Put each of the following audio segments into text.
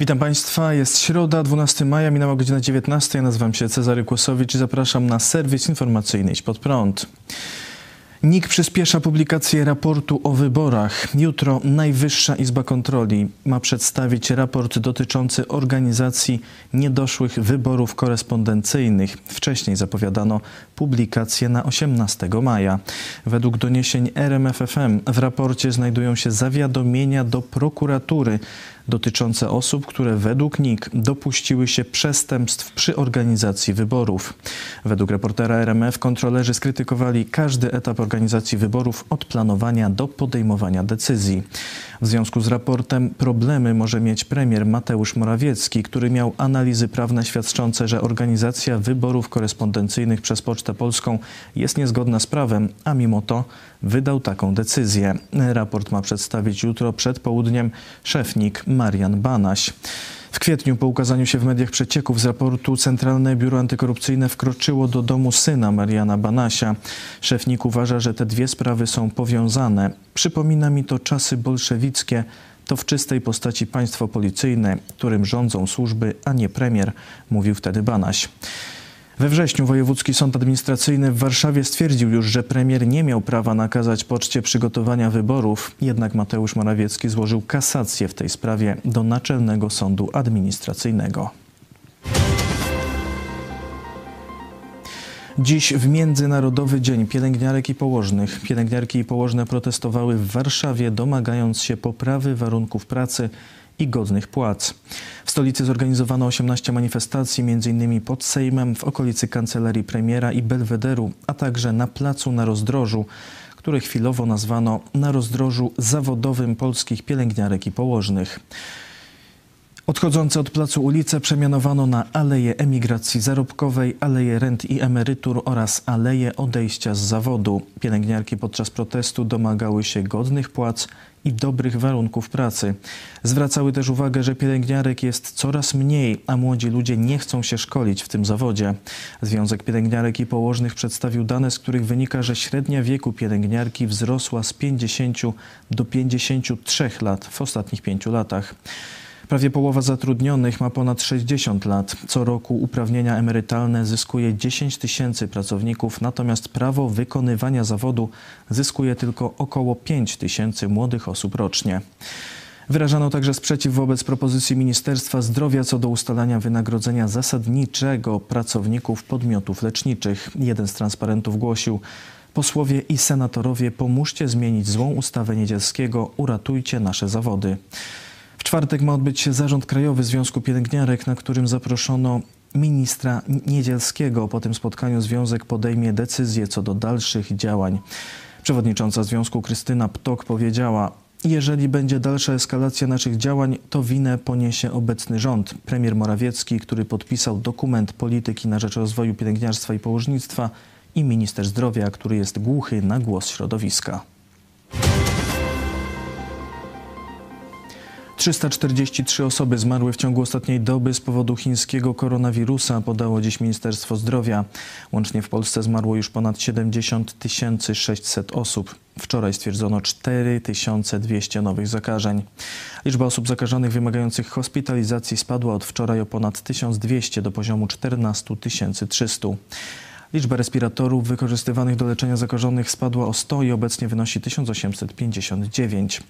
Witam Państwa, jest środa, 12 maja, minęła godzina 19. Ja nazywam się Cezary Kłosowicz i zapraszam na serwis informacyjny Idź Pod Prąd. NIK przyspiesza publikację raportu o wyborach. Jutro Najwyższa Izba Kontroli ma przedstawić raport dotyczący organizacji niedoszłych wyborów korespondencyjnych. Wcześniej zapowiadano publikację na 18 maja. Według doniesień RMFFM w raporcie znajdują się zawiadomienia do prokuratury dotyczące osób, które według NIK dopuściły się przestępstw przy organizacji wyborów. Według reportera RMF kontrolerzy skrytykowali każdy etap organizacji wyborów od planowania do podejmowania decyzji. W związku z raportem problemy może mieć premier Mateusz Morawiecki, który miał analizy prawne świadczące, że organizacja wyborów korespondencyjnych przez Pocztę Polską jest niezgodna z prawem, a mimo to wydał taką decyzję. Raport ma przedstawić jutro przed południem szefnik Marian Banaś. W kwietniu po ukazaniu się w mediach przecieków z raportu Centralne Biuro Antykorupcyjne wkroczyło do domu syna Mariana Banasia. Szefnik uważa, że te dwie sprawy są powiązane. Przypomina mi to czasy bolszewickie. To w czystej postaci państwo policyjne, którym rządzą służby, a nie premier, mówił wtedy Banaś. We wrześniu Wojewódzki Sąd Administracyjny w Warszawie stwierdził już, że premier nie miał prawa nakazać poczcie przygotowania wyborów, jednak Mateusz Morawiecki złożył kasację w tej sprawie do Naczelnego Sądu Administracyjnego. Dziś w Międzynarodowy Dzień Pielęgniarek i Położnych. Pielęgniarki i położne protestowały w Warszawie, domagając się poprawy warunków pracy i godnych płac. W stolicy zorganizowano 18 manifestacji, m.in. pod Sejmem, w okolicy kancelarii premiera i Belwederu, a także na placu na rozdrożu, który chwilowo nazwano na rozdrożu zawodowym polskich pielęgniarek i położnych. Odchodzące od placu ulice przemianowano na Aleję Emigracji Zarobkowej, Aleję Rent i Emerytur oraz Aleję Odejścia z Zawodu. Pielęgniarki podczas protestu domagały się godnych płac i dobrych warunków pracy. Zwracały też uwagę, że pielęgniarek jest coraz mniej, a młodzi ludzie nie chcą się szkolić w tym zawodzie. Związek Pielęgniarek i Położnych przedstawił dane, z których wynika, że średnia wieku pielęgniarki wzrosła z 50 do 53 lat w ostatnich pięciu latach. Prawie połowa zatrudnionych ma ponad 60 lat. Co roku uprawnienia emerytalne zyskuje 10 tysięcy pracowników, natomiast prawo wykonywania zawodu zyskuje tylko około 5 tysięcy młodych osób rocznie. Wyrażano także sprzeciw wobec propozycji Ministerstwa Zdrowia co do ustalania wynagrodzenia zasadniczego pracowników podmiotów leczniczych. Jeden z transparentów głosił: Posłowie i senatorowie, pomóżcie zmienić złą ustawę Niedzielskiego, uratujcie nasze zawody. Czwartek ma odbyć się zarząd krajowy Związku Pielęgniarek, na którym zaproszono ministra Niedzielskiego. Po tym spotkaniu związek podejmie decyzję co do dalszych działań. Przewodnicząca związku Krystyna Ptok powiedziała: jeżeli będzie dalsza eskalacja naszych działań, to winę poniesie obecny rząd. Premier Morawiecki, który podpisał dokument polityki na rzecz rozwoju pielęgniarstwa i położnictwa, i minister zdrowia, który jest głuchy na głos środowiska. 343 osoby zmarły w ciągu ostatniej doby z powodu chińskiego koronawirusa, podało dziś Ministerstwo Zdrowia. Łącznie w Polsce zmarło już ponad 70 600 osób. Wczoraj stwierdzono 4200 nowych zakażeń. Liczba osób zakażonych wymagających hospitalizacji spadła od wczoraj o ponad 1200 do poziomu 14 300. Liczba respiratorów wykorzystywanych do leczenia zakażonych spadła o 100 i obecnie wynosi 1859.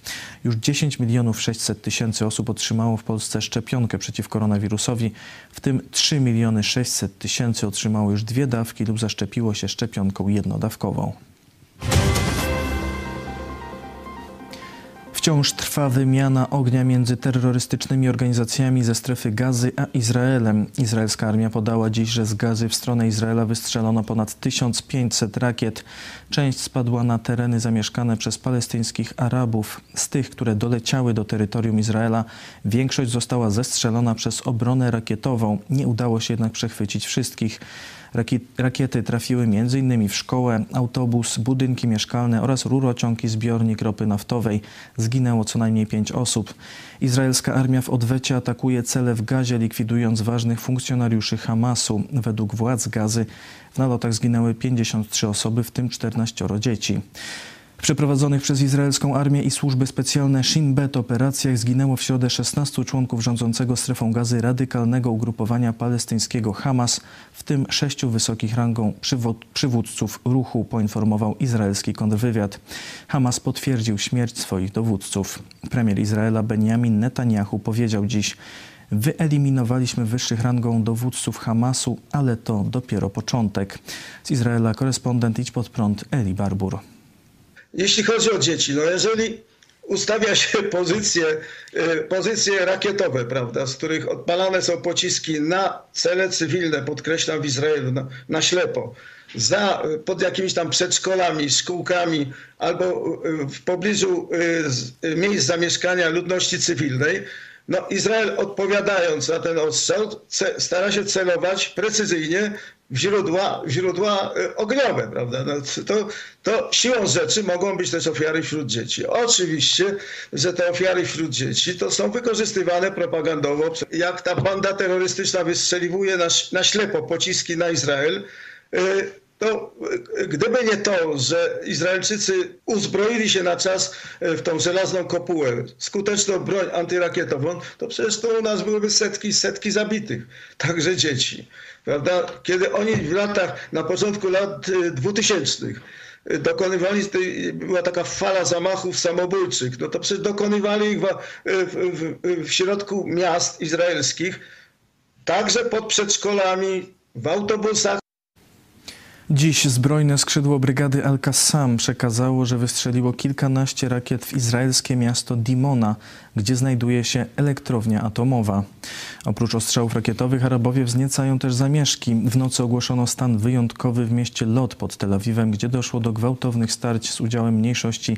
Już 10 milionów 600 tysięcy osób otrzymało w Polsce szczepionkę przeciw koronawirusowi, w tym 3 miliony 600 tysięcy otrzymało już dwie dawki lub zaszczepiło się szczepionką jednodawkową. Wciąż trwa wymiana ognia między terrorystycznymi organizacjami ze strefy Gazy a Izraelem. Izraelska armia podała dziś, że z Gazy w stronę Izraela wystrzelono ponad 1500 rakiet. Część spadła na tereny zamieszkane przez palestyńskich Arabów. Z tych, które doleciały do terytorium Izraela, większość została zestrzelona przez obronę rakietową. Nie udało się jednak przechwycić wszystkich. Rakiety trafiły m.in. w szkołę, autobus, budynki mieszkalne oraz rurociąg i zbiornik ropy naftowej. Zginęło co najmniej pięć osób. Izraelska armia w odwecie atakuje cele w Gazie, likwidując ważnych funkcjonariuszy Hamasu. Według władz Gazy w nalotach zginęły 53 osoby, w tym 14 dzieci. W przeprowadzonych przez izraelską armię i służby specjalne Shin Bet operacjach zginęło w środę 16 członków rządzącego strefą gazy radykalnego ugrupowania palestyńskiego Hamas, w tym sześciu wysokich rangą przywódców ruchu, poinformował izraelski kontrwywiad. Hamas potwierdził śmierć swoich dowódców. Premier Izraela Benjamin Netanyahu powiedział dziś, Wyeliminowaliśmy wyższych rangą dowódców Hamasu, ale to dopiero początek. Z Izraela korespondent Idź Pod Prąd Eli Barbur. Jeśli chodzi o dzieci, no jeżeli ustawia się pozycje, y, pozycje rakietowe, prawda, z których odpalane są pociski na cele cywilne, podkreślam w Izraelu, na, na ślepo, za, pod jakimiś tam przedszkolami, szkółkami albo y, w pobliżu y, miejsc zamieszkania ludności cywilnej, no Izrael odpowiadając na ten ostrzał stara się celować precyzyjnie źródła, źródła y, ogniowe, prawda? No to, to siłą rzeczy mogą być też ofiary wśród dzieci. Oczywiście, że te ofiary wśród dzieci to są wykorzystywane propagandowo. Jak ta banda terrorystyczna wystrzeliwuje na, na ślepo pociski na Izrael, y, to gdyby nie to, że Izraelczycy uzbroili się na czas e, w tą żelazną kopułę, skuteczną broń antyrakietową, to przecież to u nas byłyby setki, setki zabitych, także dzieci. Prawda? Kiedy oni w latach, na początku lat 2000 e, e, dokonywali, była taka fala zamachów samobójczych, no to przecież dokonywali ich w, w, w środku miast izraelskich, także pod przedszkolami, w autobusach, Dziś zbrojne skrzydło brygady Al-Qassam przekazało, że wystrzeliło kilkanaście rakiet w izraelskie miasto Dimona, gdzie znajduje się elektrownia atomowa. Oprócz ostrzałów rakietowych Arabowie wzniecają też zamieszki. W nocy ogłoszono stan wyjątkowy w mieście Lot pod Tel Awiwem, gdzie doszło do gwałtownych starć z udziałem mniejszości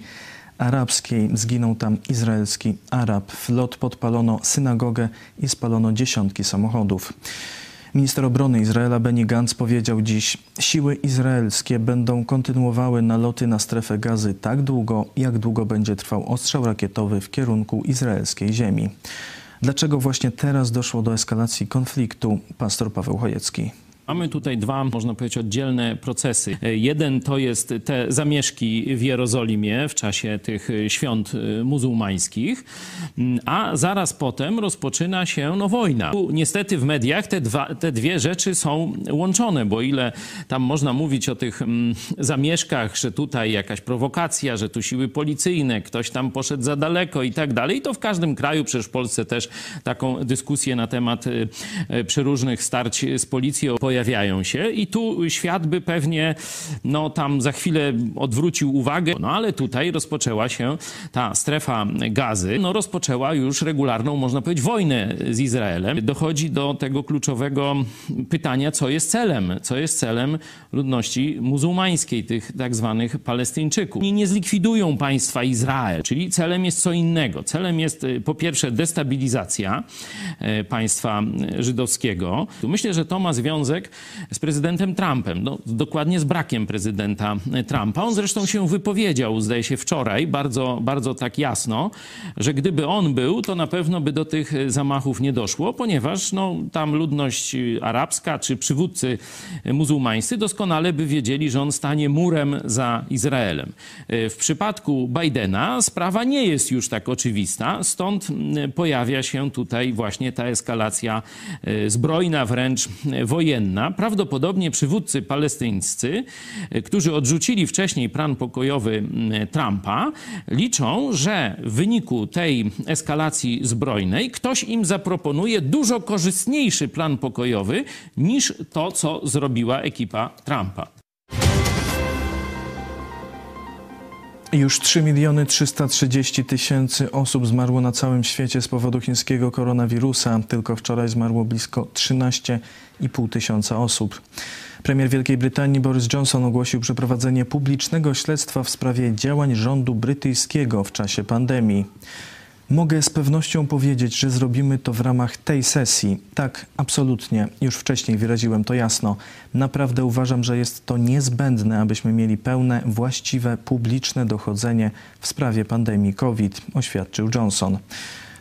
arabskiej. Zginął tam izraelski Arab. W Lot podpalono synagogę i spalono dziesiątki samochodów. Minister obrony Izraela Benny Gantz powiedział dziś, siły izraelskie będą kontynuowały naloty na strefę gazy tak długo, jak długo będzie trwał ostrzał rakietowy w kierunku izraelskiej ziemi. Dlaczego właśnie teraz doszło do eskalacji konfliktu? Pastor Paweł Chojecki. Mamy tutaj dwa, można powiedzieć, oddzielne procesy. Jeden to jest te zamieszki w Jerozolimie w czasie tych świąt y, muzułmańskich, a zaraz potem rozpoczyna się no, wojna. Niestety w mediach te, dwa, te dwie rzeczy są łączone, bo ile tam można mówić o tych mm, zamieszkach, że tutaj jakaś prowokacja, że tu siły policyjne, ktoś tam poszedł za daleko i tak dalej, to w każdym kraju, przecież w Polsce też taką dyskusję na temat y, y, przeróżnych starć z policją pojawiają się i tu świat by pewnie no tam za chwilę odwrócił uwagę, no ale tutaj rozpoczęła się ta strefa gazy, no rozpoczęła już regularną, można powiedzieć, wojnę z Izraelem. Dochodzi do tego kluczowego pytania, co jest celem, co jest celem ludności muzułmańskiej, tych tak zwanych Palestyńczyków. Oni nie zlikwidują państwa Izrael, czyli celem jest co innego. Celem jest y, po pierwsze destabilizacja y, państwa żydowskiego. Myślę, że to ma związek z prezydentem Trumpem. No, dokładnie z brakiem prezydenta Trumpa. On zresztą się wypowiedział, zdaje się wczoraj, bardzo, bardzo tak jasno, że gdyby on był, to na pewno by do tych zamachów nie doszło, ponieważ no, tam ludność arabska czy przywódcy muzułmańscy doskonale by wiedzieli, że on stanie murem za Izraelem. W przypadku Bidena sprawa nie jest już tak oczywista, stąd pojawia się tutaj właśnie ta eskalacja e, zbrojna, wręcz wojenna prawdopodobnie przywódcy palestyńscy, którzy odrzucili wcześniej plan pokojowy Trumpa, liczą, że w wyniku tej eskalacji zbrojnej ktoś im zaproponuje dużo korzystniejszy plan pokojowy niż to, co zrobiła ekipa Trumpa. Już 3 miliony 330 tysięcy osób zmarło na całym świecie z powodu chińskiego koronawirusa. Tylko wczoraj zmarło blisko 13,5 tysiąca osób. Premier Wielkiej Brytanii Boris Johnson ogłosił przeprowadzenie publicznego śledztwa w sprawie działań rządu brytyjskiego w czasie pandemii. Mogę z pewnością powiedzieć, że zrobimy to w ramach tej sesji. Tak, absolutnie. Już wcześniej wyraziłem to jasno. Naprawdę uważam, że jest to niezbędne, abyśmy mieli pełne, właściwe, publiczne dochodzenie w sprawie pandemii COVID, oświadczył Johnson.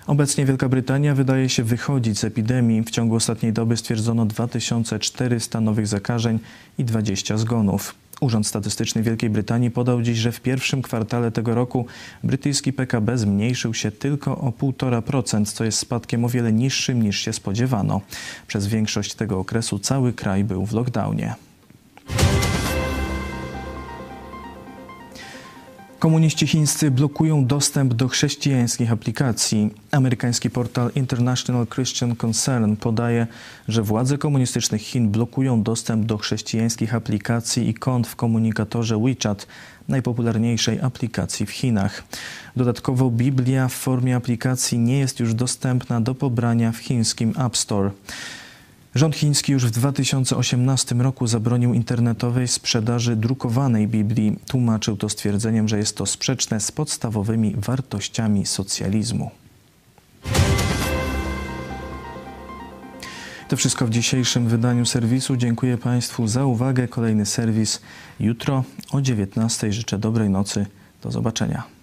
Obecnie Wielka Brytania wydaje się wychodzić z epidemii. W ciągu ostatniej doby stwierdzono 2400 nowych zakażeń i 20 zgonów. Urząd Statystyczny Wielkiej Brytanii podał dziś, że w pierwszym kwartale tego roku brytyjski PKB zmniejszył się tylko o 1,5%, co jest spadkiem o wiele niższym niż się spodziewano. Przez większość tego okresu cały kraj był w lockdownie. Komuniści chińscy blokują dostęp do chrześcijańskich aplikacji. Amerykański portal International Christian Concern podaje, że władze komunistycznych Chin blokują dostęp do chrześcijańskich aplikacji i kont w komunikatorze WeChat, najpopularniejszej aplikacji w Chinach. Dodatkowo Biblia w formie aplikacji nie jest już dostępna do pobrania w chińskim App Store. Rząd chiński już w 2018 roku zabronił internetowej sprzedaży drukowanej Biblii. Tłumaczył to stwierdzeniem, że jest to sprzeczne z podstawowymi wartościami socjalizmu. To wszystko w dzisiejszym wydaniu serwisu. Dziękuję Państwu za uwagę. Kolejny serwis jutro o 19:00. Życzę dobrej nocy. Do zobaczenia.